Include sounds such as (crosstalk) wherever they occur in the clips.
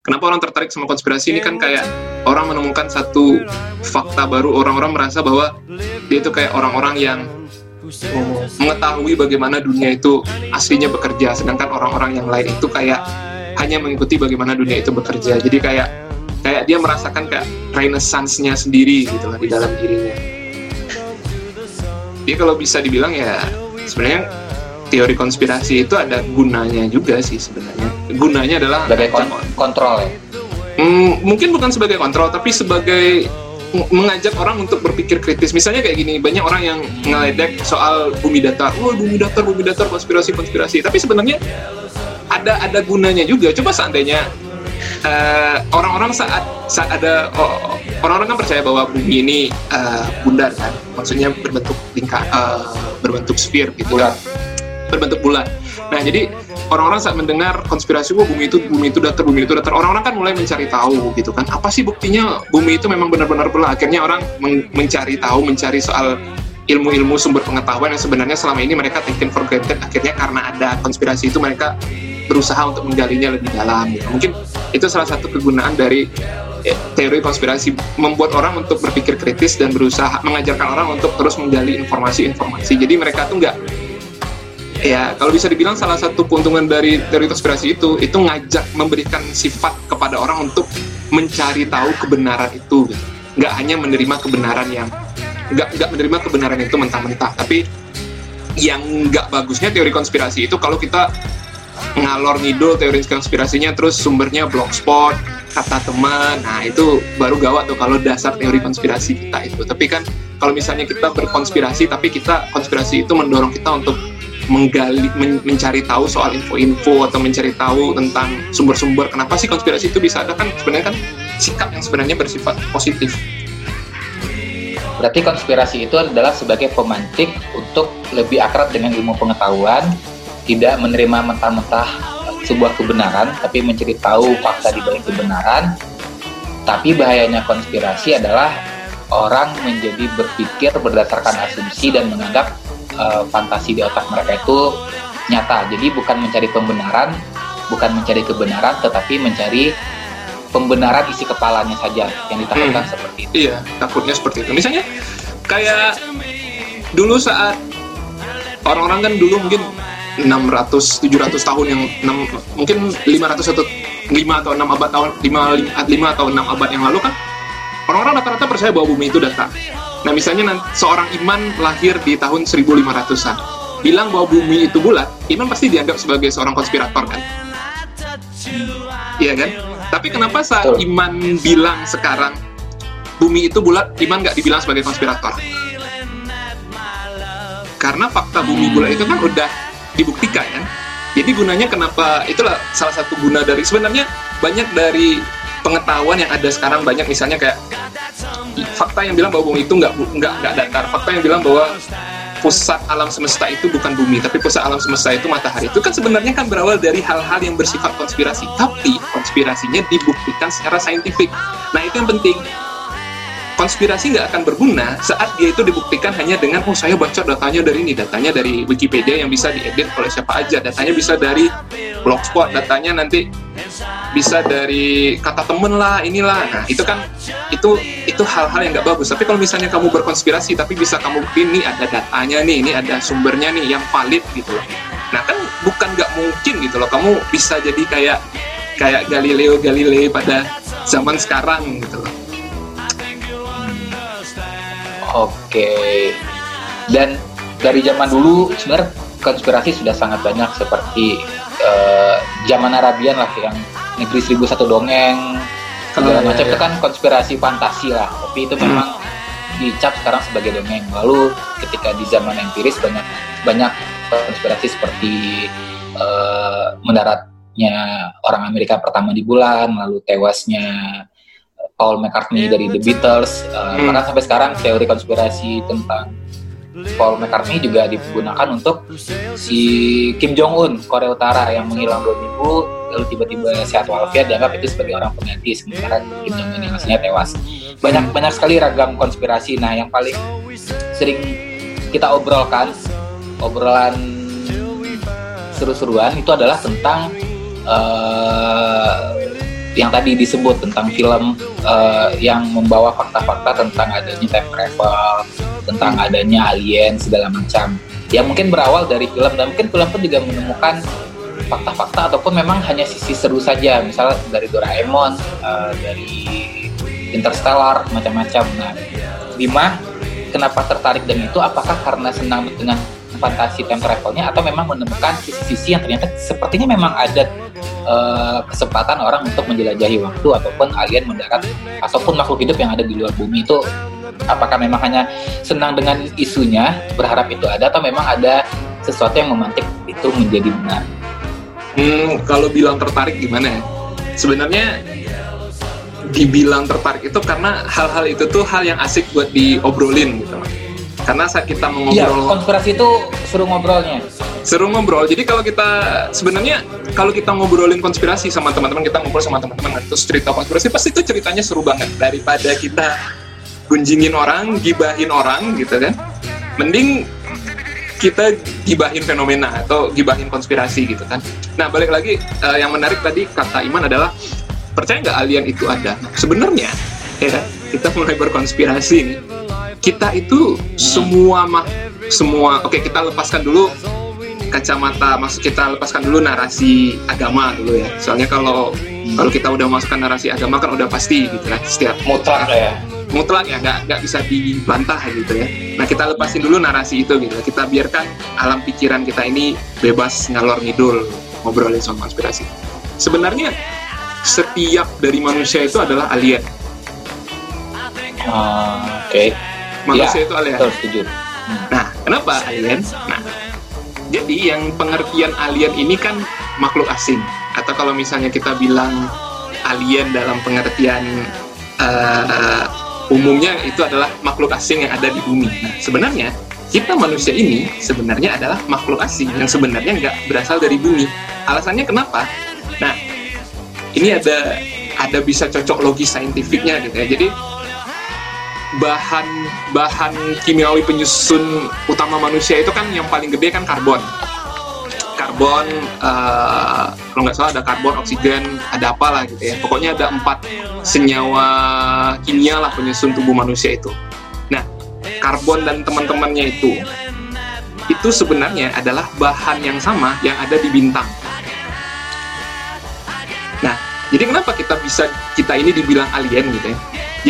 kenapa orang tertarik sama konspirasi ini? Kan kayak orang menemukan satu fakta baru. Orang-orang merasa bahwa dia itu kayak orang-orang yang mengetahui bagaimana dunia itu aslinya bekerja sedangkan orang-orang yang lain itu kayak hanya mengikuti bagaimana dunia itu bekerja. Jadi kayak kayak dia merasakan kayak renaissance-nya sendiri gitu lah di dalam dirinya. Dia kalau bisa dibilang ya sebenarnya teori konspirasi itu ada gunanya juga sih sebenarnya gunanya adalah sebagai kon kontrol ya? Hmm, mungkin bukan sebagai kontrol tapi sebagai mengajak orang untuk berpikir kritis. Misalnya kayak gini banyak orang yang ngeledek soal bumi datar. Oh bumi datar bumi datar konspirasi konspirasi tapi sebenarnya ada ada gunanya juga. Coba seandainya orang orang-orang saat saat ada oh, orang-orang kan percaya bahwa bumi ini uh, bundar kan? Maksudnya berbentuk lingkar uh, berbentuk sphere gitu kan? Berbentuk bulat. Nah, jadi orang-orang saat mendengar konspirasi wah bumi itu bumi itu datar, bumi itu datar, orang-orang kan mulai mencari tahu gitu kan. Apa sih buktinya bumi itu memang benar-benar bulat? Akhirnya orang men mencari tahu, mencari soal ilmu-ilmu sumber pengetahuan yang sebenarnya selama ini mereka taken for granted. Akhirnya karena ada konspirasi itu mereka berusaha untuk menggalinya lebih dalam. Gitu. Mungkin itu salah satu kegunaan dari eh, teori konspirasi membuat orang untuk berpikir kritis dan berusaha mengajarkan orang untuk terus menggali informasi-informasi. Jadi mereka tuh nggak ya kalau bisa dibilang salah satu keuntungan dari teori konspirasi itu itu ngajak memberikan sifat kepada orang untuk mencari tahu kebenaran itu gitu. nggak hanya menerima kebenaran yang nggak nggak menerima kebenaran itu mentah-mentah tapi yang nggak bagusnya teori konspirasi itu kalau kita ngalor ngidul teori konspirasinya terus sumbernya blogspot kata teman nah itu baru gawat tuh kalau dasar teori konspirasi kita itu tapi kan kalau misalnya kita berkonspirasi tapi kita konspirasi itu mendorong kita untuk menggali men, mencari tahu soal info-info atau mencari tahu tentang sumber-sumber kenapa sih konspirasi itu bisa ada kan sebenarnya kan sikap yang sebenarnya bersifat positif. Berarti konspirasi itu adalah sebagai pemantik untuk lebih akrab dengan ilmu pengetahuan, tidak menerima mentah-mentah sebuah kebenaran, tapi mencari tahu fakta di balik kebenaran. Tapi bahayanya konspirasi adalah orang menjadi berpikir berdasarkan asumsi dan menganggap uh, fantasi di otak mereka itu nyata. Jadi bukan mencari pembenaran, bukan mencari kebenaran, tetapi mencari pembenaran isi kepalanya saja yang ditakutkan hmm. seperti itu. Iya, takutnya seperti itu. Misalnya kayak dulu saat orang-orang kan dulu mungkin 600 700 tahun yang 6, mungkin 500 atau 5 atau 6 abad tahun 5, 5 atau 6 abad yang lalu kan orang-orang rata-rata percaya bahwa bumi itu datar Nah misalnya seorang iman lahir di tahun 1500-an, bilang bahwa bumi itu bulat, iman pasti dianggap sebagai seorang konspirator kan? Iya kan? Tapi kenapa saat iman bilang sekarang bumi itu bulat, iman nggak dibilang sebagai konspirator? Karena fakta bumi bulat itu kan udah dibuktikan kan? Jadi gunanya kenapa itulah salah satu guna dari sebenarnya banyak dari pengetahuan yang ada sekarang banyak misalnya kayak fakta yang bilang bahwa bumi itu nggak nggak nggak datar. Fakta yang bilang bahwa pusat alam semesta itu bukan bumi tapi pusat alam semesta itu matahari. Itu kan sebenarnya kan berawal dari hal-hal yang bersifat konspirasi. Tapi konspirasinya dibuktikan secara saintifik. Nah itu yang penting. Konspirasi nggak akan berguna saat dia itu dibuktikan hanya dengan oh saya baca datanya dari ini datanya dari Wikipedia yang bisa diedit oleh siapa aja datanya bisa dari blogspot datanya nanti bisa dari kata temen lah inilah. Nah itu kan itu itu hal-hal yang nggak bagus. Tapi kalau misalnya kamu berkonspirasi tapi bisa kamu ini ada datanya nih ini ada sumbernya nih yang valid gitu loh. Nah kan bukan nggak mungkin gitu loh. Kamu bisa jadi kayak kayak Galileo Galilei pada zaman sekarang gitu loh. Oke. Dan dari zaman dulu sebenarnya konspirasi sudah sangat banyak seperti uh, zaman Arabian lah yang negeri seribu satu dongeng segala oh, macam iya, itu kan konspirasi fantasi lah tapi itu hmm. memang dicap sekarang sebagai dongeng lalu ketika di zaman empiris banyak banyak konspirasi seperti uh, mendaratnya orang Amerika pertama di bulan lalu tewasnya Paul McCartney dari The Beatles uh, hmm. bahkan sampai sekarang teori konspirasi tentang Paul McCartney juga digunakan untuk si Kim Jong Un Korea Utara yang menghilang dua minggu lalu tiba-tiba sehat walafiat dianggap itu sebagai orang pengganti sementara Kim Jong Un yang aslinya tewas. Banyak banyak sekali ragam konspirasi. Nah yang paling sering kita obrolkan obrolan seru-seruan itu adalah tentang uh, yang tadi disebut tentang film uh, yang membawa fakta-fakta tentang adanya time travel, tentang adanya alien segala macam. Ya mungkin berawal dari film dan mungkin film pun juga menemukan fakta-fakta ataupun memang hanya sisi seru saja, misalnya dari Doraemon, uh, dari Interstellar, macam-macam. Nah, Bima kenapa tertarik dengan itu? Apakah karena senang dengan fantasi time travelnya atau memang menemukan sisi-sisi yang ternyata sepertinya memang ada uh, kesempatan orang untuk menjelajahi waktu ataupun alien mendarat ataupun makhluk hidup yang ada di luar bumi itu apakah memang hanya senang dengan isunya berharap itu ada atau memang ada sesuatu yang memantik itu menjadi benar? Hmm, kalau bilang tertarik gimana ya? Sebenarnya dibilang tertarik itu karena hal-hal itu tuh hal yang asik buat diobrolin gitu karena saat kita mengobrol ya, konspirasi itu seru ngobrolnya seru ngobrol jadi kalau kita sebenarnya kalau kita ngobrolin konspirasi sama teman-teman kita ngobrol sama teman-teman itu cerita konspirasi pasti itu ceritanya seru banget daripada kita gunjingin orang gibahin orang gitu kan. Mending kita gibahin fenomena atau gibahin konspirasi gitu kan. Nah balik lagi uh, yang menarik tadi kata Iman adalah percaya nggak alien itu ada? Sebenarnya ya kita mulai berkonspirasi nih. Kita itu semua mah semua oke okay, kita lepaskan dulu kacamata maksud kita lepaskan dulu narasi agama dulu ya. Soalnya kalau kalau kita udah masukkan narasi agama kan udah pasti gitu kan setiap mutlak ya mutlak ya nggak nggak bisa dibantah gitu ya nah kita lepasin dulu narasi itu gitu kita biarkan alam pikiran kita ini bebas ngalor ngidul ngobrolin soal konspirasi sebenarnya setiap dari manusia itu adalah alien. Uh, Oke. Okay. Manusia ya, itu alien. Terus setuju. Hmm. Nah, kenapa alien? Nah, jadi yang pengertian alien ini kan makhluk asing. Atau kalau misalnya kita bilang alien dalam pengertian uh, umumnya itu adalah makhluk asing yang ada di bumi. Nah, sebenarnya kita manusia ini sebenarnya adalah makhluk asing yang sebenarnya nggak berasal dari bumi. Alasannya kenapa? Nah, ini ada ada bisa cocok logis saintifiknya gitu ya. Jadi bahan bahan kimiawi penyusun utama manusia itu kan yang paling gede kan karbon. Karbon uh, kalau nggak salah ada karbon, oksigen, ada apa lah gitu ya. Pokoknya ada empat senyawa kimia lah penyusun tubuh manusia itu. Nah, karbon dan teman-temannya itu itu sebenarnya adalah bahan yang sama yang ada di bintang jadi kenapa kita bisa kita ini dibilang alien gitu ya?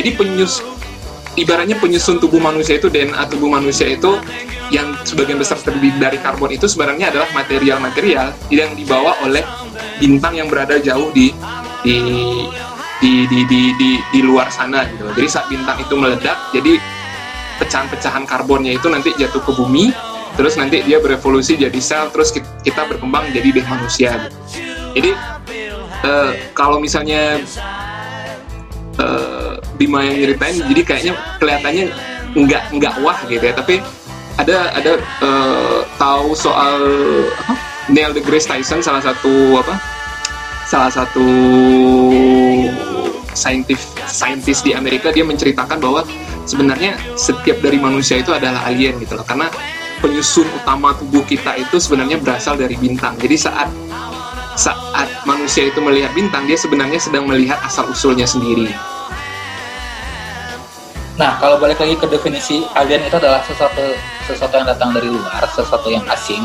Jadi penyus ibaratnya penyusun tubuh manusia itu DNA tubuh manusia itu yang sebagian besar terdiri dari karbon itu sebenarnya adalah material-material yang dibawa oleh bintang yang berada jauh di di di di di, di, di luar sana gitu. Jadi saat bintang itu meledak, jadi pecahan-pecahan karbonnya itu nanti jatuh ke bumi, terus nanti dia berevolusi jadi sel, terus kita berkembang jadi deh manusia. Gitu. Jadi uh, kalau misalnya uh, Bima yang nyeritain jadi kayaknya kelihatannya nggak nggak wah gitu ya tapi ada ada uh, tahu soal apa Neil deGrasse Tyson salah satu apa salah satu saintis saintis di Amerika dia menceritakan bahwa sebenarnya setiap dari manusia itu adalah alien gitu loh karena penyusun utama tubuh kita itu sebenarnya berasal dari bintang jadi saat saat manusia itu melihat bintang, dia sebenarnya sedang melihat asal-usulnya sendiri. Nah, kalau balik lagi ke definisi alien itu adalah sesuatu sesuatu yang datang dari luar, sesuatu yang asing.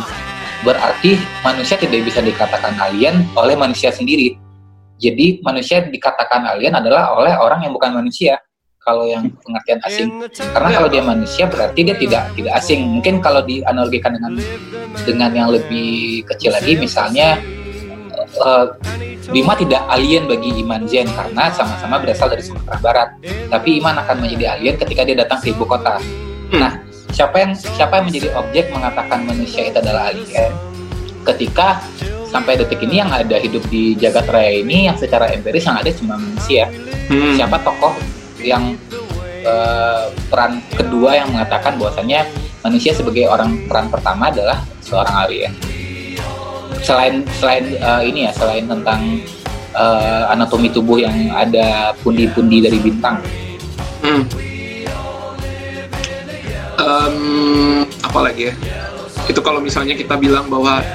Berarti manusia tidak bisa dikatakan alien oleh manusia sendiri. Jadi manusia dikatakan alien adalah oleh orang yang bukan manusia. Kalau yang pengertian asing, karena kalau dia manusia berarti dia tidak tidak asing. Mungkin kalau dianalogikan dengan dengan yang lebih kecil lagi, misalnya uh, Bima tidak alien bagi Iman Zen karena sama-sama berasal dari Sumatera Barat. Tapi Iman akan menjadi alien ketika dia datang ke ibu kota. Hmm. Nah, siapa yang siapa yang menjadi objek mengatakan manusia itu adalah alien? Ketika sampai detik ini yang ada hidup di jagat raya ini yang secara empiris yang ada cuma manusia. Hmm. Siapa tokoh yang uh, peran kedua yang mengatakan bahwasanya manusia sebagai orang peran pertama adalah seorang alien? Selain selain uh, ini ya selain tentang uh, anatomi tubuh yang ada pundi-pundi dari bintang. Hmm. Um, apalagi ya? Itu kalau misalnya kita bilang bahwa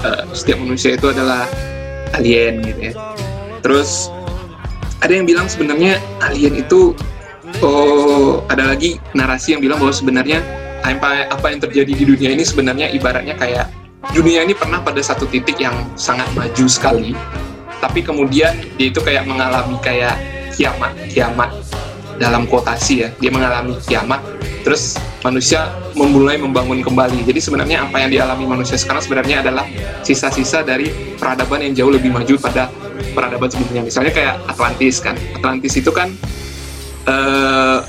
uh, setiap manusia itu adalah alien gitu ya. Terus ada yang bilang sebenarnya alien itu oh ada lagi narasi yang bilang bahwa sebenarnya apa apa yang terjadi di dunia ini sebenarnya ibaratnya kayak dunia ini pernah pada satu titik yang sangat maju sekali tapi kemudian dia itu kayak mengalami kayak kiamat kiamat dalam kuotasi ya. Dia mengalami kiamat terus manusia memulai membangun kembali. Jadi sebenarnya apa yang dialami manusia sekarang sebenarnya adalah sisa-sisa dari peradaban yang jauh lebih maju pada peradaban sebelumnya. Misalnya kayak Atlantis kan. Atlantis itu kan uh,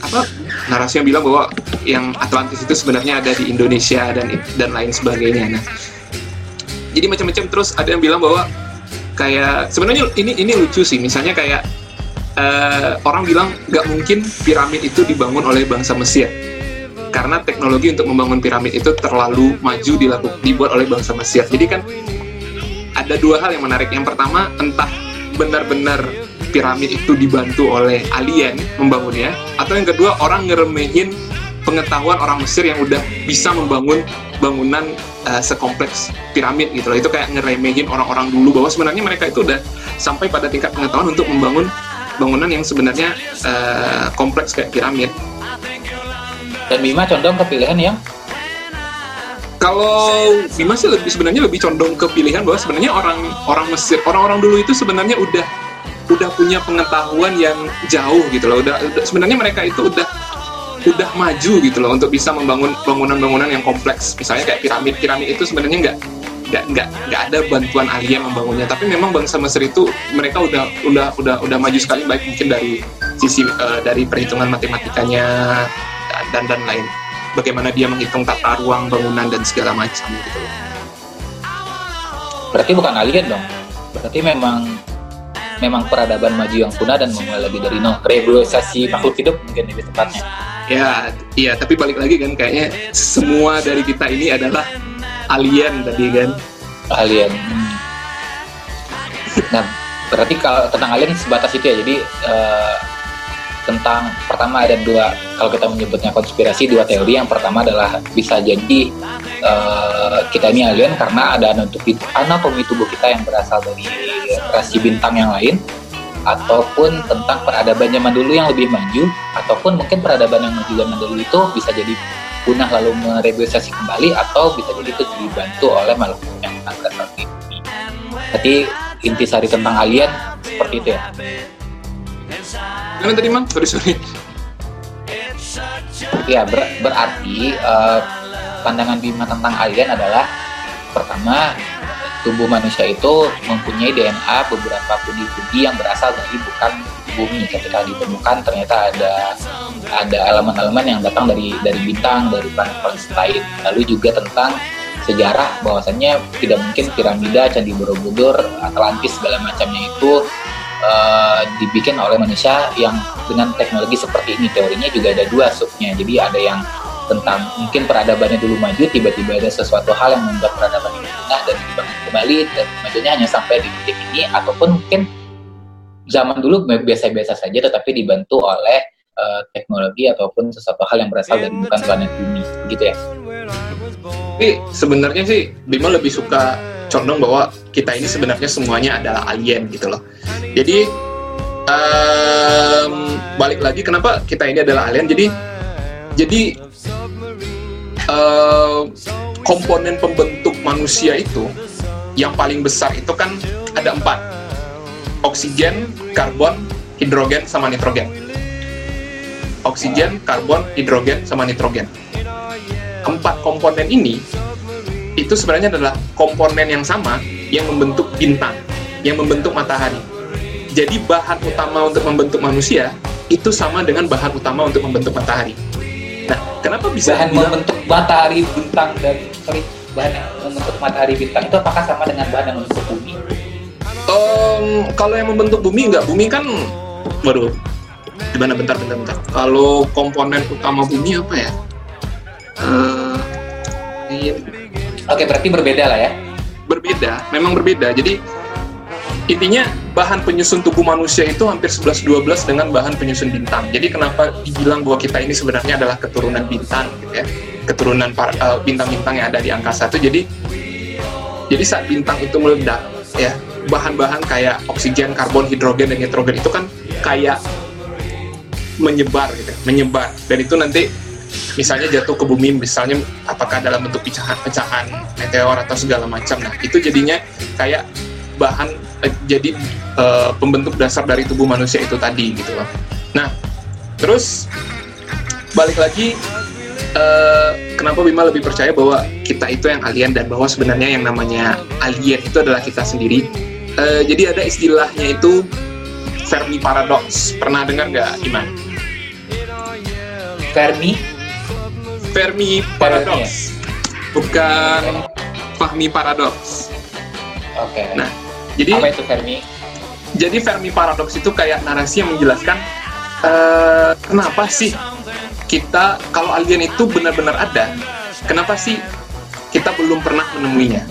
apa narasi yang bilang bahwa yang Atlantis itu sebenarnya ada di Indonesia dan dan lain sebagainya nah jadi macam-macam terus ada yang bilang bahwa kayak sebenarnya ini ini lucu sih misalnya kayak uh, orang bilang nggak mungkin piramid itu dibangun oleh bangsa Mesir karena teknologi untuk membangun piramid itu terlalu maju dilakukan dibuat oleh bangsa Mesir. Jadi kan ada dua hal yang menarik. Yang pertama, entah benar-benar piramid itu dibantu oleh alien membangunnya, atau yang kedua orang ngeremehin pengetahuan orang Mesir yang udah bisa membangun bangunan uh, sekompleks piramid gitu loh. Itu kayak ngeremehin orang-orang dulu bahwa sebenarnya mereka itu udah sampai pada tingkat pengetahuan untuk membangun bangunan yang sebenarnya uh, kompleks kayak piramid. Dan Bima condong ke pilihan yang kalau Bima sih lebih sebenarnya lebih condong ke pilihan bahwa sebenarnya orang orang Mesir orang-orang dulu itu sebenarnya udah udah punya pengetahuan yang jauh gitu loh udah, udah sebenarnya mereka itu udah udah maju gitu loh untuk bisa membangun bangunan-bangunan yang kompleks. Misalnya kayak piramid piramid itu sebenarnya nggak nggak nggak nggak ada bantuan alien membangunnya. Tapi memang bangsa Mesir itu mereka udah udah udah udah maju sekali baik mungkin dari sisi uh, dari perhitungan matematikanya dan dan lain. Bagaimana dia menghitung tata ruang bangunan dan segala macam gitu loh. Berarti bukan alien dong. Berarti memang memang peradaban maju yang punah dan memulai lagi dari nol reboisasi makhluk hidup mungkin lebih tepatnya ya iya tapi balik lagi kan kayaknya semua dari kita ini adalah alien tadi kan. Alien. Nah berarti kalau tentang alien sebatas itu ya jadi uh, tentang pertama ada dua kalau kita menyebutnya konspirasi dua teori. Yang pertama adalah bisa jadi uh, kita ini alien karena ada anatomi, tubuh kita yang berasal dari rasi bintang yang lain ataupun tentang peradaban zaman dulu yang lebih maju ataupun mungkin peradaban yang maju zaman dulu itu bisa jadi punah lalu meregulasi kembali atau bisa jadi itu dibantu oleh makhluk yang berasal dari bumi. Jadi intisari tentang alien seperti itu ya. Gimana tadi mang? Sorry sorry. Ya ber berarti uh, pandangan Bima tentang alien adalah pertama tubuh manusia itu mempunyai DNA beberapa pundi-pundi yang berasal dari bukan bumi. Ketika ditemukan ternyata ada ada elemen-elemen yang datang dari dari bintang dari planet-planet lain. Lalu juga tentang sejarah bahwasannya tidak mungkin piramida candi borobudur Atlantis segala macamnya itu uh, dibikin oleh manusia yang dengan teknologi seperti ini. Teorinya juga ada dua subnya. Jadi ada yang tentang mungkin peradabannya dulu maju tiba-tiba ada sesuatu hal yang membuat peradaban ini punah dan dibangun kembali dan majunya hanya sampai di titik ini ataupun mungkin zaman dulu biasa-biasa saja tetapi dibantu oleh uh, teknologi ataupun sesuatu hal yang berasal dari bukan planet bumi gitu ya. Tapi sebenarnya sih Bima lebih suka condong bahwa kita ini sebenarnya semuanya adalah alien gitu loh. Jadi um, balik lagi kenapa kita ini adalah alien? Jadi jadi uh, komponen pembentuk manusia itu yang paling besar itu kan ada empat oksigen, karbon, hidrogen, sama nitrogen. Oksigen, karbon, hidrogen, sama nitrogen. Empat komponen ini itu sebenarnya adalah komponen yang sama yang membentuk bintang, yang membentuk matahari. Jadi bahan utama untuk membentuk manusia itu sama dengan bahan utama untuk membentuk matahari. Nah, kenapa bisa bahan bilang, membentuk matahari bintang dan sorry bahan yang membentuk matahari bintang itu apakah sama dengan bahan yang membentuk bumi? Um, kalau yang membentuk bumi enggak, bumi kan, waduh, gimana bentar bentar bentar. Kalau komponen utama bumi apa ya? Uh, iya. Oke, berarti berbeda lah ya? Berbeda, memang berbeda. Jadi intinya bahan penyusun tubuh manusia itu hampir 11-12 dengan bahan penyusun bintang. Jadi kenapa dibilang bahwa kita ini sebenarnya adalah keturunan bintang gitu ya. Keturunan eh, bintang-bintang yang ada di angkasa itu jadi jadi saat bintang itu meledak ya bahan-bahan kayak oksigen, karbon, hidrogen dan nitrogen itu kan kayak menyebar gitu, menyebar dan itu nanti misalnya jatuh ke bumi misalnya apakah dalam bentuk pecahan-pecahan meteor atau segala macam nah itu jadinya kayak bahan jadi eh, pembentuk dasar dari tubuh manusia itu tadi gitu loh. Nah terus balik lagi eh, kenapa Bima lebih percaya bahwa kita itu yang alien dan bahwa sebenarnya yang namanya alien itu adalah kita sendiri? Eh, jadi ada istilahnya itu Fermi paradox. Pernah dengar nggak Iman? Fermi? Fermi paradox. Bukan Fahmi paradox. Oke. Nah jadi apa itu Fermi? Jadi Fermi paradox itu kayak narasi yang menjelaskan eh, kenapa sih kita kalau alien itu benar-benar ada kenapa sih kita belum pernah menemuinya?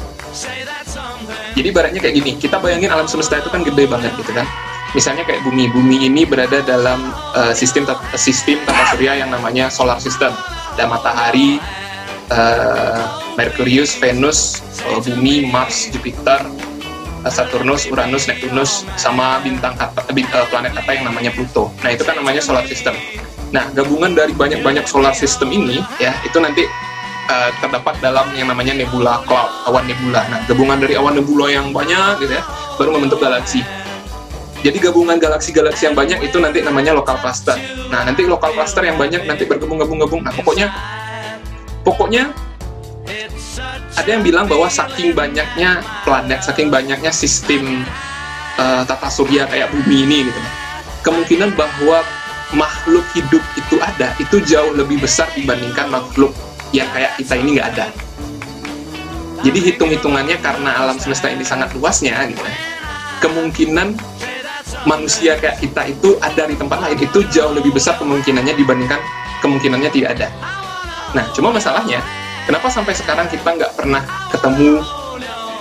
Jadi ibaratnya kayak gini kita bayangin alam semesta itu kan gede banget gitu kan. Misalnya kayak bumi bumi ini berada dalam eh, sistem sistem tata surya yang namanya solar system. Ada matahari eh, Merkurius Venus eh, bumi Mars Jupiter Saturnus Uranus Neptunus sama bintang kata, eh, eh, planet kata yang namanya Pluto nah itu kan namanya solar system nah gabungan dari banyak-banyak solar system ini ya itu nanti eh, terdapat dalam yang namanya nebula cloud awan nebula nah gabungan dari awan nebula yang banyak gitu ya baru membentuk galaksi jadi gabungan galaksi-galaksi yang banyak itu nanti namanya lokal cluster. Nah, nanti lokal cluster yang banyak nanti bergabung-gabung-gabung. Nah, pokoknya pokoknya ada yang bilang bahwa saking banyaknya planet, saking banyaknya sistem eh, tata surya kayak bumi ini gitu. Kemungkinan bahwa makhluk hidup itu ada itu jauh lebih besar dibandingkan makhluk yang kayak kita ini nggak ada. Jadi hitung-hitungannya karena alam semesta ini sangat luasnya gitu. Kemungkinan manusia kayak kita itu ada di tempat lain itu jauh lebih besar kemungkinannya dibandingkan kemungkinannya tidak ada. Nah, cuma masalahnya, kenapa sampai sekarang kita nggak pernah ketemu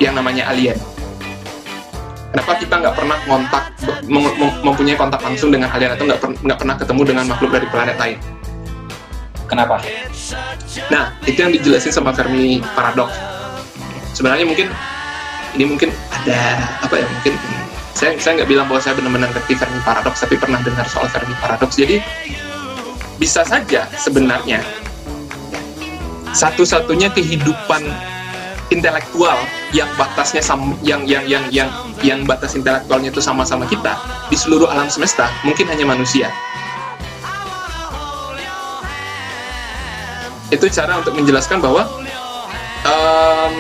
yang namanya alien? Kenapa kita nggak pernah kontak, mem- mem- mempunyai kontak langsung dengan alien atau nggak per- nggak pernah ketemu dengan makhluk dari planet lain? kenapa Nah, itu yang dijelasin sama Fermi Paradox. Sebenarnya mungkin ini mungkin ada apa ya mungkin saya saya nggak bilang bahwa saya benar-benar ngerti Fermi Paradox, tapi pernah dengar soal Fermi Paradox. Jadi bisa saja sebenarnya satu-satunya kehidupan intelektual yang batasnya sama, yang yang yang yang yang batas intelektualnya itu sama-sama kita di seluruh alam semesta mungkin hanya manusia. Itu cara untuk menjelaskan bahwa em,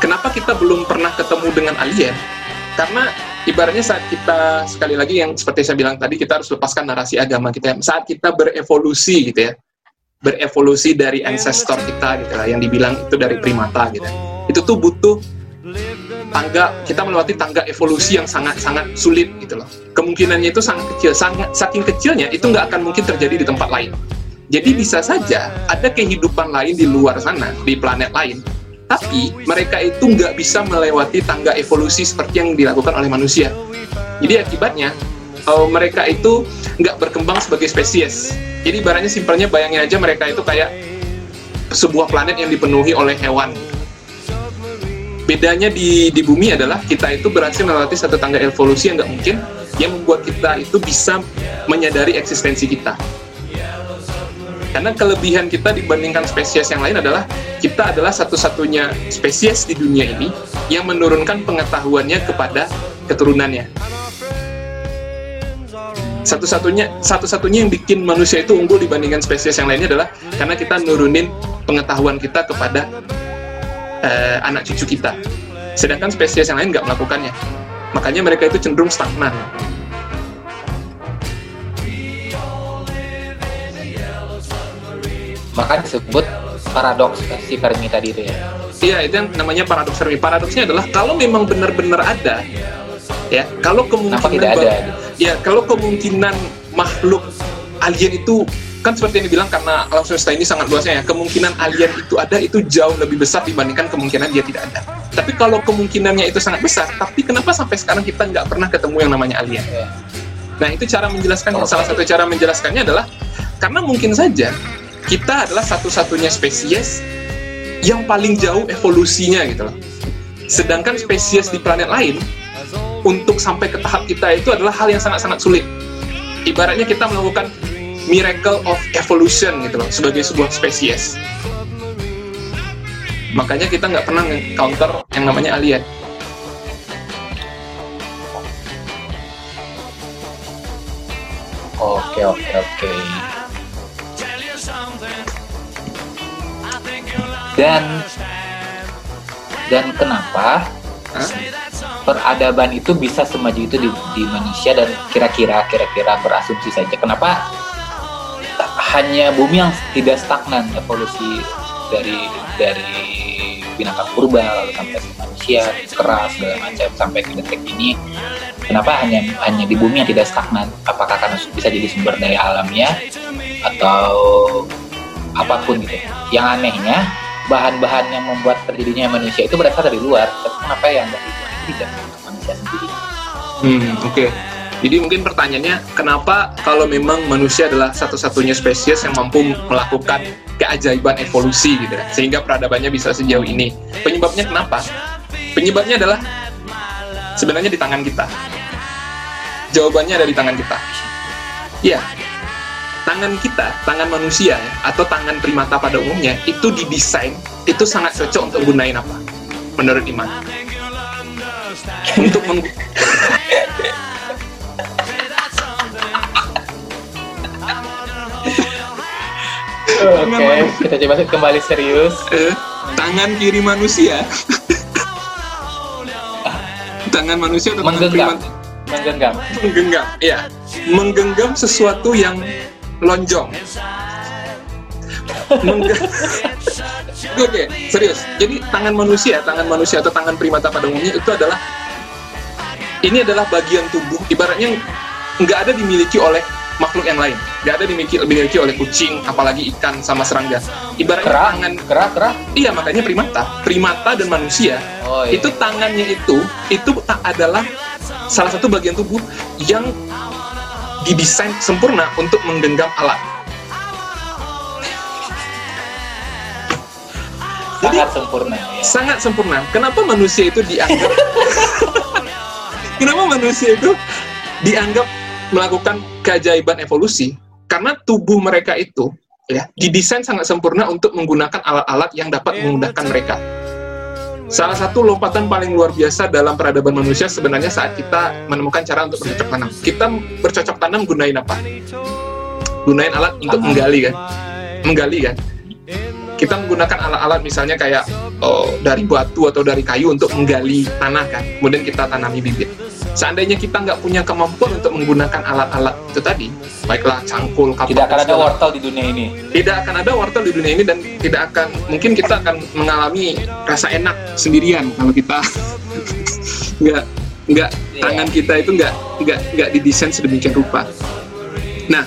kenapa kita belum pernah ketemu dengan alien? Karena ibaratnya saat kita sekali lagi yang seperti saya bilang tadi kita harus lepaskan narasi agama kita. Saat kita berevolusi gitu ya, berevolusi dari ancestor kita gitu lah, yang dibilang itu dari primata gitu. Itu tuh butuh tangga kita melewati tangga evolusi yang sangat-sangat sulit gitu loh. Kemungkinannya itu sangat kecil, sangat saking kecilnya itu nggak akan mungkin terjadi di tempat lain. Jadi bisa saja ada kehidupan lain di luar sana, di planet lain, tapi mereka itu nggak bisa melewati tangga evolusi seperti yang dilakukan oleh manusia. Jadi akibatnya eh, mereka itu nggak berkembang sebagai spesies. Jadi ibaratnya simpelnya bayangin aja mereka itu kayak sebuah planet yang dipenuhi oleh hewan. Bedanya di, di bumi adalah kita itu berhasil melewati satu tangga evolusi yang nggak mungkin, yang membuat kita itu bisa menyadari eksistensi kita. Karena kelebihan kita dibandingkan spesies yang lain adalah kita adalah satu-satunya spesies di dunia ini yang menurunkan pengetahuannya kepada keturunannya. Satu-satunya satu-satunya yang bikin manusia itu unggul dibandingkan spesies yang lainnya adalah karena kita nurunin pengetahuan kita kepada eh, anak cucu kita. Sedangkan spesies yang lain nggak melakukannya. Makanya mereka itu cenderung stagnan. maka disebut paradoks si Fermi tadi itu ya Iya, itu yang namanya paradoks Fermi. Paradoksnya adalah kalau memang benar-benar ada, ya, kalau kemungkinan tidak ada, gitu? ya, kalau kemungkinan makhluk alien itu kan seperti yang dibilang karena alam semesta ini sangat luasnya ya, kemungkinan alien itu ada itu jauh lebih besar dibandingkan kemungkinan dia tidak ada. Tapi kalau kemungkinannya itu sangat besar, tapi kenapa sampai sekarang kita nggak pernah ketemu yang namanya alien? Ya. Nah, itu cara menjelaskannya. Oke. Salah satu cara menjelaskannya adalah karena mungkin saja kita adalah satu-satunya spesies yang paling jauh evolusinya gitu loh. Sedangkan spesies di planet lain untuk sampai ke tahap kita itu adalah hal yang sangat-sangat sulit. Ibaratnya kita melakukan miracle of evolution gitu loh sebagai sebuah spesies. Makanya kita nggak pernah counter yang namanya alien. Oke oke oke. Dan dan kenapa Hah? Peradaban itu bisa semaju itu di, di manusia dan kira-kira kira-kira berasumsi saja. Kenapa hanya bumi yang tidak stagnan evolusi dari dari binatang purba lalu sampai ke manusia keras segala macam sampai ke detik ini kenapa hanya hanya di bumi yang tidak stagnan? Apakah karena bisa jadi sumber daya alamnya atau apa pun gitu? Yang anehnya bahan-bahan yang membuat terjadinya manusia itu berasal dari luar. Tapi kenapa yang dari luar tidak untuk manusia sendiri Hmm, oke. Jadi mungkin pertanyaannya, kenapa kalau memang manusia adalah satu-satunya spesies yang mampu melakukan keajaiban evolusi gitu, ya, sehingga peradabannya bisa sejauh ini? Penyebabnya kenapa? Penyebabnya adalah sebenarnya di tangan kita. Jawabannya ada di tangan kita. Ya, tangan kita, tangan manusia ya, atau tangan primata pada umumnya itu didesain itu sangat cocok untuk gunain apa? Menurut Iman. Untuk meng- Oke, kita coba kembali serius. eh, tangan kiri manusia. Tangan manusia atau tangan Menggenggam, primata menggenggam. menggenggam ya menggenggam sesuatu yang lonjong. Mengge- oke serius jadi tangan manusia tangan manusia atau tangan primata pada umumnya itu adalah ini adalah bagian tubuh ibaratnya nggak ada dimiliki oleh makhluk yang lain nggak ada dimiliki dimiliki oleh kucing apalagi ikan sama serangga ibaratnya Kerah, tangan kerah, kerah. Iya makanya primata, primata dan manusia Oh iya. itu tangannya itu itu ta- adalah salah satu bagian tubuh yang didesain sempurna untuk menggenggam alat. Jadi sangat sempurna ya. sangat sempurna. Kenapa manusia itu dianggap? (laughs) Kenapa manusia itu dianggap melakukan keajaiban evolusi? Karena tubuh mereka itu ya didesain sangat sempurna untuk menggunakan alat-alat yang dapat memudahkan mereka. Salah satu lompatan paling luar biasa dalam peradaban manusia sebenarnya saat kita menemukan cara untuk bercocok tanam. Kita bercocok tanam gunain apa? Gunain alat untuk menggali kan? Menggali kan? Kita menggunakan alat-alat misalnya kayak oh, dari batu atau dari kayu untuk menggali tanah kan. Kemudian kita tanami bibit. Seandainya kita nggak punya kemampuan untuk menggunakan alat-alat itu tadi, baiklah cangkul, kapak, Tidak akan ada wortel di dunia ini. tidak akan ada wortel di dunia ini dan tidak akan mungkin kita akan mengalami rasa enak sendirian kalau kita (laughs) nggak nggak Iya. tangan kita itu nggak nggak nggak didesain sedemikian rupa. Nah,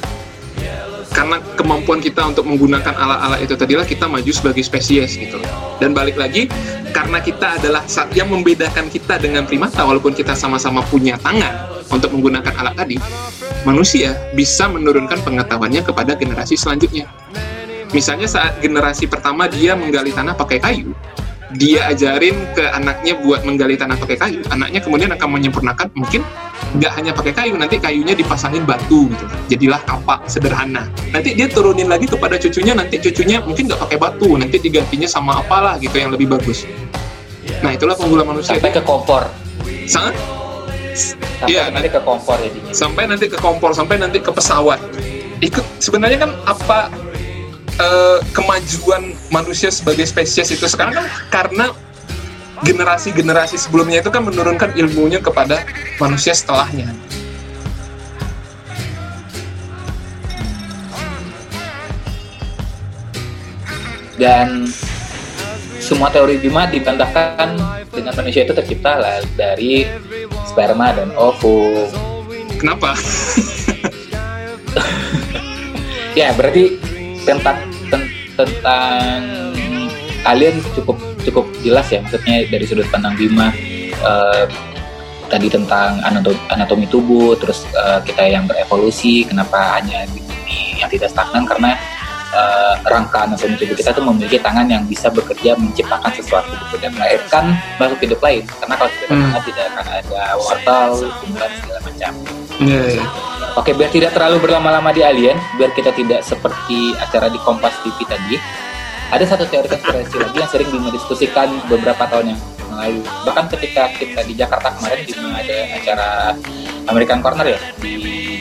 karena kemampuan kita untuk menggunakan alat-alat itu tadilah kita maju sebagai spesies gitu. Dan balik lagi karena kita adalah saat yang membedakan kita dengan primata walaupun kita sama-sama punya tangan untuk menggunakan alat tadi, manusia bisa menurunkan pengetahuannya kepada generasi selanjutnya. Misalnya saat generasi pertama dia menggali tanah pakai kayu, dia ajarin ke anaknya buat menggali tanah pakai kayu. Anaknya kemudian akan menyempurnakan mungkin nggak hanya pakai kayu, nanti kayunya dipasangin batu gitu. Jadilah kapak sederhana. Nanti dia turunin lagi kepada cucunya, nanti cucunya mungkin nggak pakai batu, nanti digantinya sama apalah gitu yang lebih bagus. Nah itulah penggula manusia Sampai ke kompor. sangat Sampai Iya, nanti ke kompor jadinya. sampai nanti ke kompor, sampai nanti ke pesawat. Ikut sebenarnya kan apa eh, kemajuan manusia sebagai spesies itu sekarang kan karena generasi-generasi sebelumnya itu kan menurunkan ilmunya kepada manusia setelahnya. Dan semua teori Bima dibantahkan dengan manusia itu tercipta lah dari sperma dan ovum. Kenapa? (laughs) Ya berarti tentang ten- tentang alien cukup cukup jelas ya maksudnya dari sudut pandang Bima eh, tadi tentang anatomi, anatomi tubuh terus eh, kita yang berevolusi kenapa hanya di bumi yang tidak stagnan karena uh, rangka anatomi tubuh kita tuh memiliki tangan yang bisa bekerja menciptakan sesuatu gitu dan melahirkan makhluk hidup lain karena kalau tidak hmm. tidak akan ada wortel, tumbuhan segala macam. Yeah, yeah. Oke, biar tidak terlalu berlama-lama di alien, biar kita tidak seperti acara di Kompas TV tadi, ada satu teori konspirasi lagi yang sering dimediskusikan beberapa tahun yang lalu. Bahkan ketika kita di Jakarta kemarin di ada acara American Corner ya di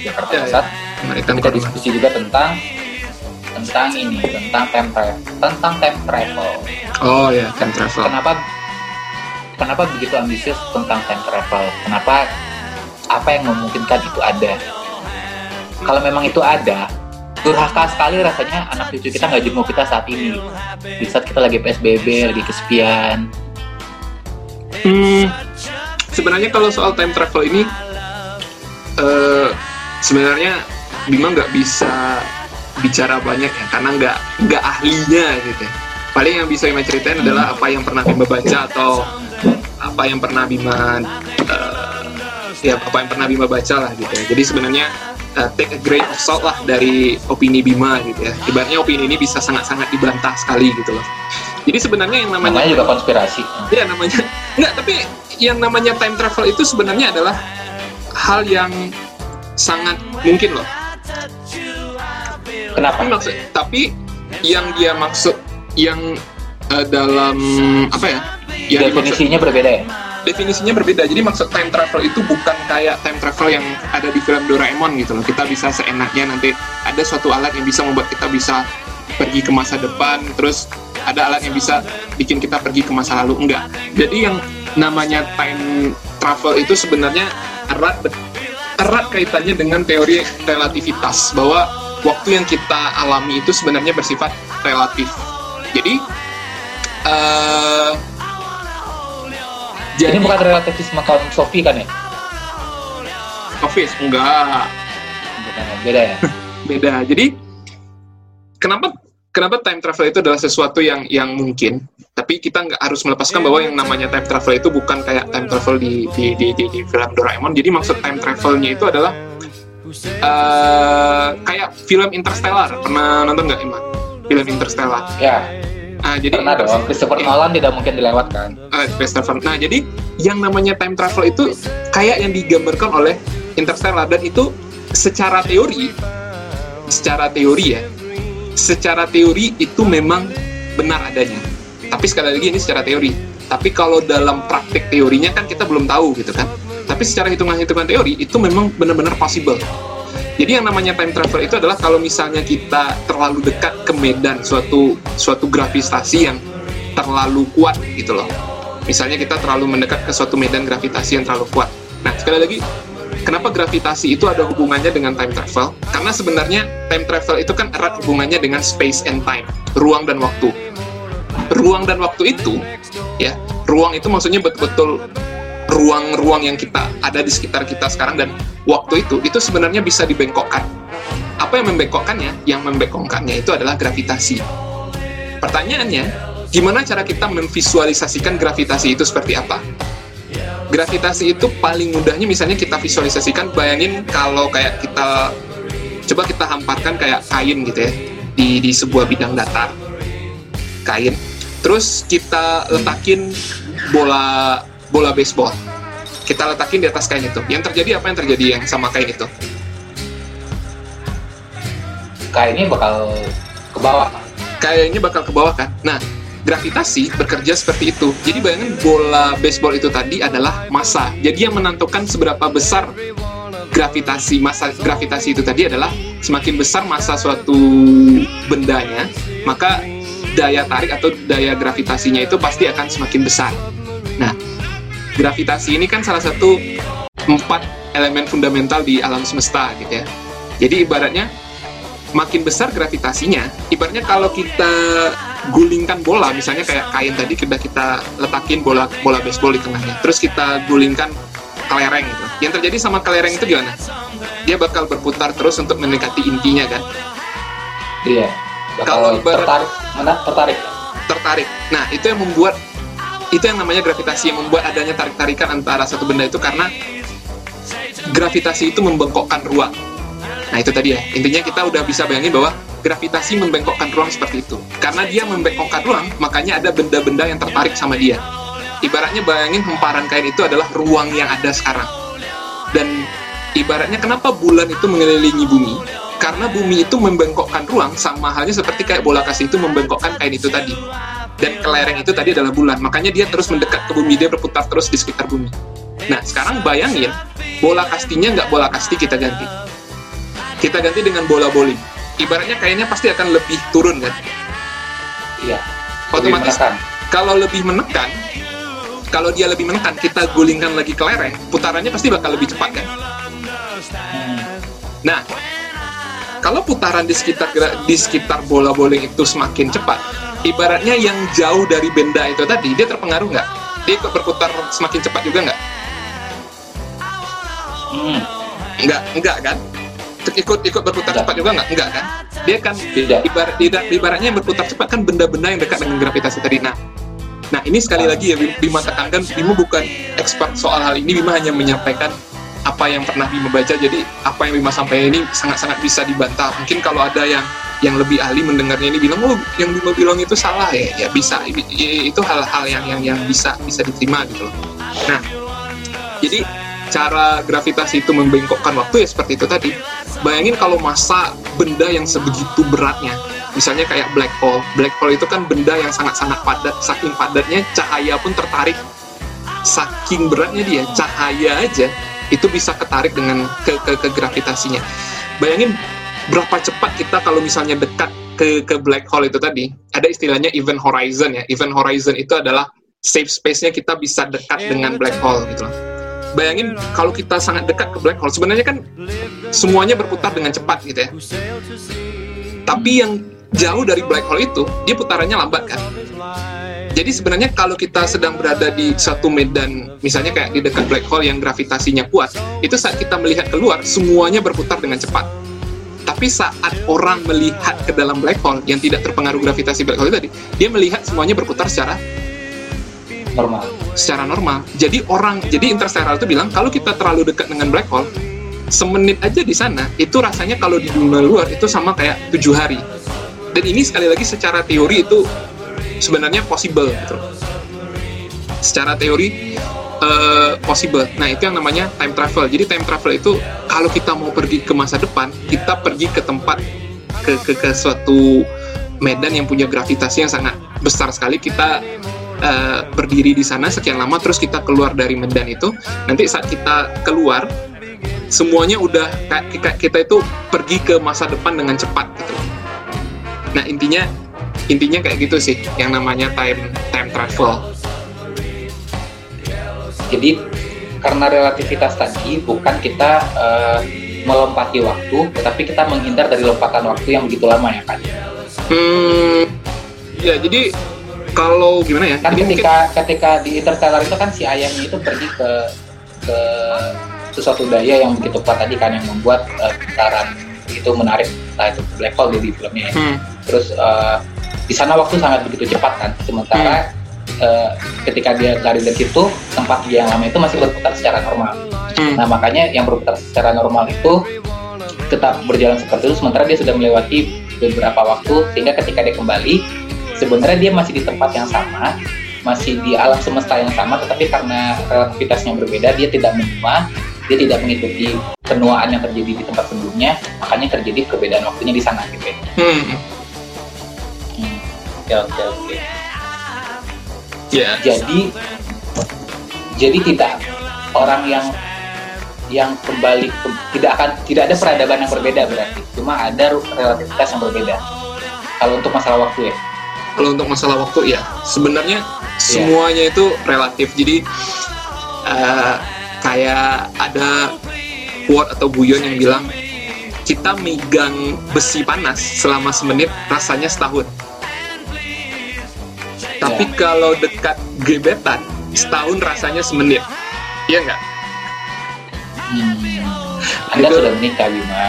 Jakarta ya, Pusat, ya. kita Corner. diskusi juga tentang tentang ini tentang time travel tentang time travel. Oh ya time travel. Kenapa kenapa begitu ambisius tentang time travel? Kenapa apa yang memungkinkan itu ada? Kalau memang itu ada, durhaka sekali rasanya anak cucu kita nggak jenguk kita saat ini. Di saat kita lagi psbb lagi kesepian. Hmm, sebenarnya kalau soal time travel ini uh, sebenarnya Bima nggak bisa bicara banyak ya karena nggak nggak ahlinya gitu ya. paling yang bisa Bima ceritain adalah apa yang pernah Bima baca atau apa yang pernah Bima uh, ya apa yang pernah Bima baca lah gitu ya. Jadi sebenarnya uh, take a grain of salt lah dari opini Bima gitu ya. Ibaratnya opini ini bisa sangat-sangat dibantah sekali gitu loh. Jadi sebenarnya yang namanya, namanya juga konspirasi. Iya namanya. Enggak, tapi yang namanya time travel itu sebenarnya adalah hal yang sangat mungkin loh. Kenapa? Tapi, maksud, tapi yang dia maksud yang uh, dalam apa ya? Yang definisinya dimaksud, berbeda ya? Definisinya berbeda. Jadi maksud time travel itu bukan kayak time travel yang ada di film Doraemon gitu loh. Kita bisa seenaknya nanti ada suatu alat yang bisa membuat kita bisa pergi ke masa depan, terus ada alat yang bisa bikin kita pergi ke masa lalu. Enggak. Jadi yang namanya time travel itu sebenarnya erat erat kaitannya dengan teori relativitas bahwa waktu yang kita alami itu sebenarnya bersifat relatif. Jadi uh, jadi, bukan relativisme kaum Sofi kan ya? Sofis enggak. Bukan, beda ya. (laughs) beda. Jadi kenapa kenapa time travel itu adalah sesuatu yang yang mungkin, tapi kita nggak harus melepaskan bahwa yang namanya time travel itu bukan kayak time travel di di di, di, di film Doraemon. Jadi maksud time travelnya itu adalah uh, kayak film Interstellar. Pernah nonton nggak Iman? Film Interstellar. Ya Nah, jadi pernah dong. Christopher ya. Nolan tidak mungkin dilewatkan. Uh, Christopher. Nah, jadi yang namanya time travel itu kayak yang digambarkan oleh Interstellar dan itu secara teori, secara teori ya, secara teori itu memang benar adanya. Tapi sekali lagi ini secara teori. Tapi kalau dalam praktik teorinya kan kita belum tahu gitu kan. Tapi secara hitungan-hitungan teori itu memang benar-benar possible. Jadi yang namanya time travel itu adalah kalau misalnya kita terlalu dekat ke medan suatu suatu gravitasi yang terlalu kuat gitu loh. Misalnya kita terlalu mendekat ke suatu medan gravitasi yang terlalu kuat. Nah, sekali lagi, kenapa gravitasi itu ada hubungannya dengan time travel? Karena sebenarnya time travel itu kan erat hubungannya dengan space and time, ruang dan waktu. Ruang dan waktu itu, ya, ruang itu maksudnya betul-betul ruang-ruang yang kita ada di sekitar kita sekarang dan waktu itu itu sebenarnya bisa dibengkokkan. Apa yang membengkokkannya? Yang membengkokkannya itu adalah gravitasi. Pertanyaannya, gimana cara kita memvisualisasikan gravitasi itu seperti apa? Gravitasi itu paling mudahnya misalnya kita visualisasikan, bayangin kalau kayak kita coba kita hamparkan kayak kain gitu ya di di sebuah bidang datar. Kain. Terus kita letakin bola bola baseball. Kita letakin di atas kain itu. Yang terjadi apa yang terjadi yang sama kain itu? Kainnya bakal ke bawah. Kainnya bakal ke bawah kan? Nah, gravitasi bekerja seperti itu. Jadi bayangin bola baseball itu tadi adalah massa. Jadi yang menentukan seberapa besar gravitasi massa gravitasi itu tadi adalah semakin besar massa suatu bendanya, maka daya tarik atau daya gravitasinya itu pasti akan semakin besar. Nah, gravitasi ini kan salah satu empat elemen fundamental di alam semesta gitu ya. Jadi ibaratnya makin besar gravitasinya, ibaratnya kalau kita gulingkan bola, misalnya kayak kain tadi kita kita letakin bola bola baseball di tengahnya, terus kita gulingkan kelereng gitu. Yang terjadi sama kelereng itu gimana? Dia bakal berputar terus untuk mendekati intinya kan? Iya. Kalau tertarik, mana tertarik? Tertarik. Nah itu yang membuat itu yang namanya gravitasi yang membuat adanya tarik-tarikan antara satu benda itu karena gravitasi itu membengkokkan ruang. Nah itu tadi ya, intinya kita udah bisa bayangin bahwa gravitasi membengkokkan ruang seperti itu. Karena dia membengkokkan ruang, makanya ada benda-benda yang tertarik sama dia. Ibaratnya bayangin hemparan kain itu adalah ruang yang ada sekarang. Dan ibaratnya kenapa bulan itu mengelilingi bumi? Karena bumi itu membengkokkan ruang sama halnya seperti kayak bola kasih itu membengkokkan kain itu tadi. Dan kelereng itu tadi adalah bulan. Makanya dia terus mendekat ke bumi, dia berputar terus di sekitar bumi. Nah, sekarang bayangin, bola kastinya nggak bola kasti kita ganti. Kita ganti dengan bola bowling ibaratnya kayaknya pasti akan lebih turun kan? Iya. Otomatis menekan. kalau lebih menekan, kalau dia lebih menekan, kita gulingkan lagi ke lereng, putarannya pasti bakal lebih cepat kan? Hmm. Nah, kalau putaran di sekitar di sekitar bola bowling itu semakin cepat, ibaratnya yang jauh dari benda itu tadi dia terpengaruh nggak? Dia ikut berputar semakin cepat juga nggak? Hmm. Nggak, nggak kan? ikut ikut berputar cepat juga nggak enggak kan dia kan tidak ibarat tidak ibaratnya yang berputar cepat kan benda-benda yang dekat dengan gravitasi tadi nah nah ini sekali lagi ya Bima tekankan Bima bukan expert soal hal ini Bima hanya menyampaikan apa yang pernah Bima baca jadi apa yang Bima sampaikan ini sangat-sangat bisa dibantah mungkin kalau ada yang yang lebih ahli mendengarnya ini bilang oh yang Bima bilang itu salah ya ya bisa itu hal-hal yang yang yang bisa bisa diterima gitu loh nah jadi cara gravitasi itu membengkokkan waktu ya seperti itu tadi. Bayangin kalau masa benda yang sebegitu beratnya, misalnya kayak black hole. Black hole itu kan benda yang sangat-sangat padat, saking padatnya cahaya pun tertarik. Saking beratnya dia, cahaya aja itu bisa ketarik dengan ke, ke, ke gravitasinya. Bayangin berapa cepat kita kalau misalnya dekat ke, ke black hole itu tadi, ada istilahnya event horizon ya. Event horizon itu adalah safe space-nya kita bisa dekat dengan black hole gitu loh. Bayangin kalau kita sangat dekat ke black hole sebenarnya kan semuanya berputar dengan cepat gitu ya. Tapi yang jauh dari black hole itu dia putarannya lambat kan? Jadi sebenarnya kalau kita sedang berada di suatu medan misalnya kayak di dekat black hole yang gravitasinya kuat itu saat kita melihat keluar semuanya berputar dengan cepat tapi saat orang melihat ke dalam black hole yang tidak terpengaruh gravitasi black hole tadi dia melihat semuanya berputar secara normal. secara normal. Jadi orang jadi interstellar itu bilang kalau kita terlalu dekat dengan black hole semenit aja di sana itu rasanya kalau di dunia luar itu sama kayak tujuh hari. Dan ini sekali lagi secara teori itu sebenarnya possible gitu. Secara teori uh, possible. Nah itu yang namanya time travel. Jadi time travel itu kalau kita mau pergi ke masa depan kita pergi ke tempat ke ke, ke suatu medan yang punya gravitasi yang sangat besar sekali. Kita uh, berdiri di sana sekian lama terus kita keluar dari medan itu. Nanti saat kita keluar semuanya udah kayak kita itu pergi ke masa depan dengan cepat gitu. Nah intinya intinya kayak gitu sih yang namanya time time travel jadi karena relativitas tadi bukan kita uh, melompati waktu tetapi kita menghindar dari lompatan waktu yang begitu lama ya kan hmm ya jadi kalau gimana ya? Kan ketika mungkin... ketika di Interstellar itu kan si ayamnya itu pergi ke ke sesuatu daya yang begitu kuat tadi kan yang membuat uh, putaran itu menarik entah itu black hole di filmnya. Ya. Hmm. Terus uh, di sana waktu sangat begitu cepat kan. Sementara hmm. Uh, ketika dia lari dari situ tempat dia yang lama itu masih berputar secara normal. Hmm. Nah makanya yang berputar secara normal itu tetap berjalan seperti itu sementara dia sudah melewati beberapa waktu sehingga ketika dia kembali sebenarnya dia masih di tempat yang sama masih di alam semesta yang sama tetapi karena relativitasnya berbeda dia tidak menua dia tidak mengikuti penuaan yang terjadi di tempat sebelumnya makanya terjadi perbedaan waktunya di sana gitu ya hmm. hmm. oke oke oke yeah. jadi jadi tidak orang yang yang kembali ke, tidak akan tidak ada peradaban yang berbeda berarti. Cuma ada relativitas yang berbeda. Kalau untuk masalah waktu ya. Kalau untuk masalah waktu ya. Sebenarnya yeah. semuanya itu relatif. Jadi uh, kayak ada quote atau guyon yang bilang kita megang besi panas selama semenit rasanya setahun tapi yeah. kalau dekat gebetan setahun rasanya semenit iya nggak hmm. Anda gitu. sudah menikah Bima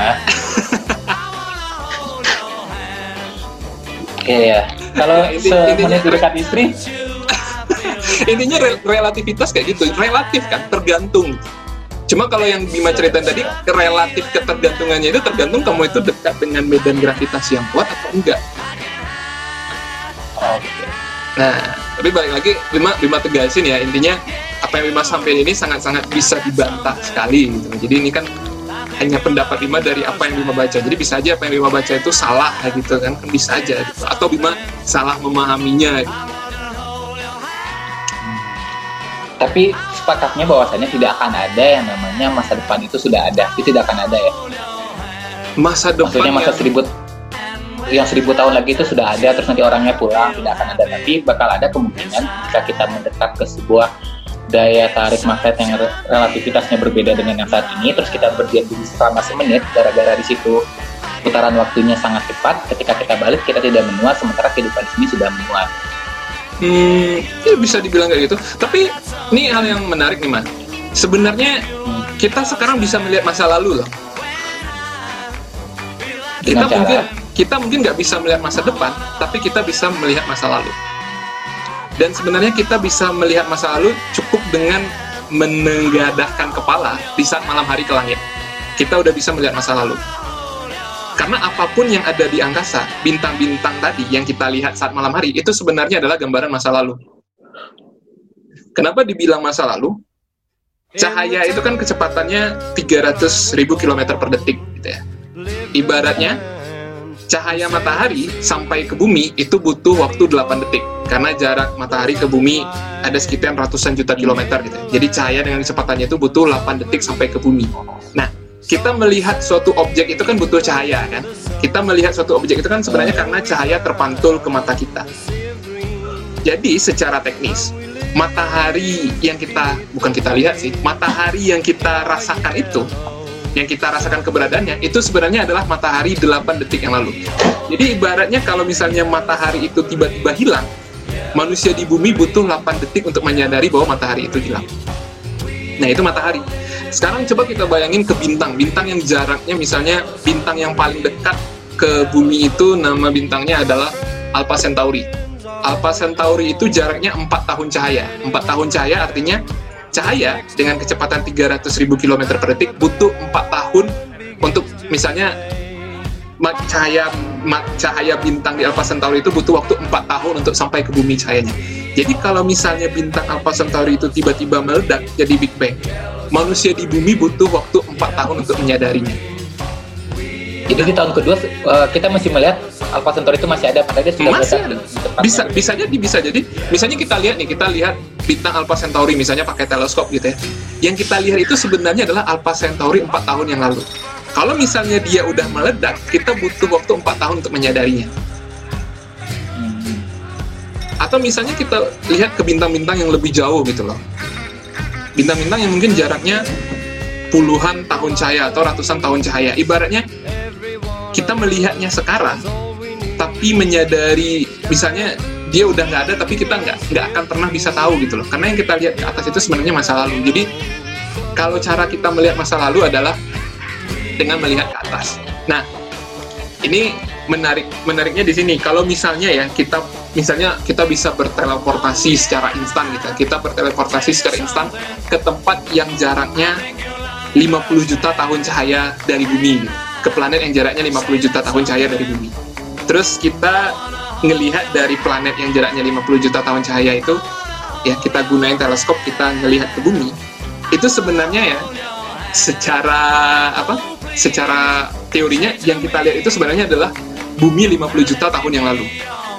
okay, ya kalau semenit dekat istri (laughs) intinya rel relativitas kayak gitu relatif kan tergantung Cuma kalau yang Bima cerita tadi relatif ketergantungannya itu tergantung kamu itu dekat dengan medan gravitasi yang kuat atau enggak. Oke. Nah, tapi balik lagi Bima Bima tegasin ya intinya apa yang Bima sampaikan ini sangat-sangat bisa dibantah sekali gitu. Jadi ini kan hanya pendapat Bima dari apa yang Bima baca. Jadi bisa aja apa yang Bima baca itu salah gitu kan, kan bisa aja gitu. Atau Bima salah memahaminya. Gitu. Tapi sepakatnya bahwasanya tidak akan ada yang namanya masa depan itu sudah ada. Itu tidak akan ada ya. Masa depan Maksudnya masa yang- seribu yang seribu tahun lagi itu sudah ada terus nanti orangnya pulang tidak akan ada tapi bakal ada kemungkinan jika kita mendekat ke sebuah daya tarik magnet yang re- relativitasnya berbeda dengan yang saat ini terus kita berdiam diri selama semenit gara-gara di situ putaran waktunya sangat cepat ketika kita balik kita tidak menua sementara kehidupan di sini sudah menua Hmm, ya bisa dibilang kayak gitu. Tapi ini hal yang menarik nih, Man. Sebenarnya kita sekarang bisa melihat masa lalu loh. Kita Dengan cara- mungkin kita mungkin nggak bisa melihat masa depan, tapi kita bisa melihat masa lalu. Dan sebenarnya kita bisa melihat masa lalu cukup dengan menenggadahkan kepala di saat malam hari ke langit. Kita udah bisa melihat masa lalu. Karena apa pun yang ada di angkasa, bintang-bintang tadi yang kita lihat saat malam hari, itu sebenarnya adalah gambaran masa lalu. Kenapa dibilang masa lalu? Cahaya itu kan kecepatannya 300 ribu kilometer per detik, gitu ya. Ibaratnya, cahaya matahari sampai ke bumi itu butuh waktu 8 detik. Karena jarak matahari ke bumi ada sekitar ratusan juta kilometer, gitu. Jadi cahaya dengan kecepatannya itu butuh 8 detik sampai ke bumi. Nah, kita melihat suatu objek itu kan butuh cahaya kan kita melihat suatu objek itu kan sebenarnya karena cahaya terpantul ke mata kita jadi secara teknis matahari yang kita bukan kita lihat sih matahari yang kita rasakan itu yang kita rasakan keberadaannya itu sebenarnya adalah matahari 8 detik yang lalu jadi ibaratnya kalau misalnya matahari itu tiba-tiba hilang manusia di bumi butuh 8 detik untuk menyadari bahwa matahari itu hilang nah itu matahari sekarang coba kita bayangin ke bintang, bintang yang jaraknya misalnya bintang yang paling dekat ke bumi itu nama bintangnya adalah Alpha Centauri. Alpha Centauri itu jaraknya 4 tahun cahaya. 4 tahun cahaya artinya cahaya dengan kecepatan 300.000 km per detik butuh 4 tahun untuk misalnya cahaya cahaya bintang di Alpha Centauri itu butuh waktu 4 tahun untuk sampai ke bumi cahayanya. Jadi kalau misalnya bintang Alpha Centauri itu tiba-tiba meledak jadi Big Bang, manusia di bumi butuh waktu 4 tahun untuk menyadarinya. jadi di tahun kedua eh, kita masih melihat Alpha Centauri itu masih ada padahal dia sudah Masih ada. Bisa bisa jadi bisa jadi. Misalnya kita lihat nih, kita lihat bintang Alpha Centauri misalnya pakai teleskop gitu ya. Yang kita lihat itu sebenarnya adalah Alpha Centauri 4 tahun yang lalu. Kalau misalnya dia udah meledak, kita butuh waktu 4 tahun untuk menyadarinya. Atau misalnya kita lihat ke bintang-bintang yang lebih jauh gitu loh. Bintang-bintang yang mungkin jaraknya puluhan tahun cahaya atau ratusan tahun cahaya. Ibaratnya kita melihatnya sekarang, tapi menyadari misalnya dia udah nggak ada, tapi kita nggak nggak akan pernah bisa tahu gitu loh. Karena yang kita lihat ke atas itu sebenarnya masa lalu. Jadi kalau cara kita melihat masa lalu adalah dengan melihat ke atas. Nah, ini menarik menariknya di sini kalau misalnya ya kita misalnya kita bisa berteleportasi secara instan gitu kita berteleportasi secara instan ke tempat yang jaraknya 50 juta tahun cahaya dari bumi gitu. ke planet yang jaraknya 50 juta tahun cahaya dari bumi terus kita ngelihat dari planet yang jaraknya 50 juta tahun cahaya itu ya kita gunain teleskop kita ngelihat ke bumi itu sebenarnya ya secara apa secara teorinya yang kita lihat itu sebenarnya adalah bumi 50 juta tahun yang lalu.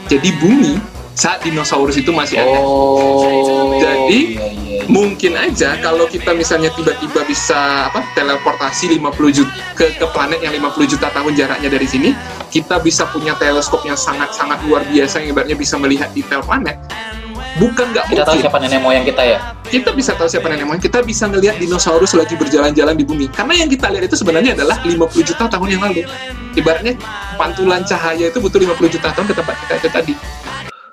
Jadi bumi saat dinosaurus itu masih ada. Oh. Jadi, iya, iya. Mungkin aja kalau kita misalnya tiba-tiba bisa apa teleportasi 50 juta ke, ke planet yang 50 juta tahun jaraknya dari sini, kita bisa punya teleskop yang sangat-sangat luar biasa yang ibaratnya bisa melihat detail planet. Bukan nggak kita tahu mungkin siapa nenek moyang kita ya. kita bisa tahu siapa nenek moyang, kita bisa ngelihat dinosaurus lagi berjalan-jalan di bumi. Karena yang kita lihat itu sebenarnya adalah 50 juta tahun yang lalu. Ibaratnya pantulan cahaya itu butuh 50 juta tahun ke tempat kita itu tadi.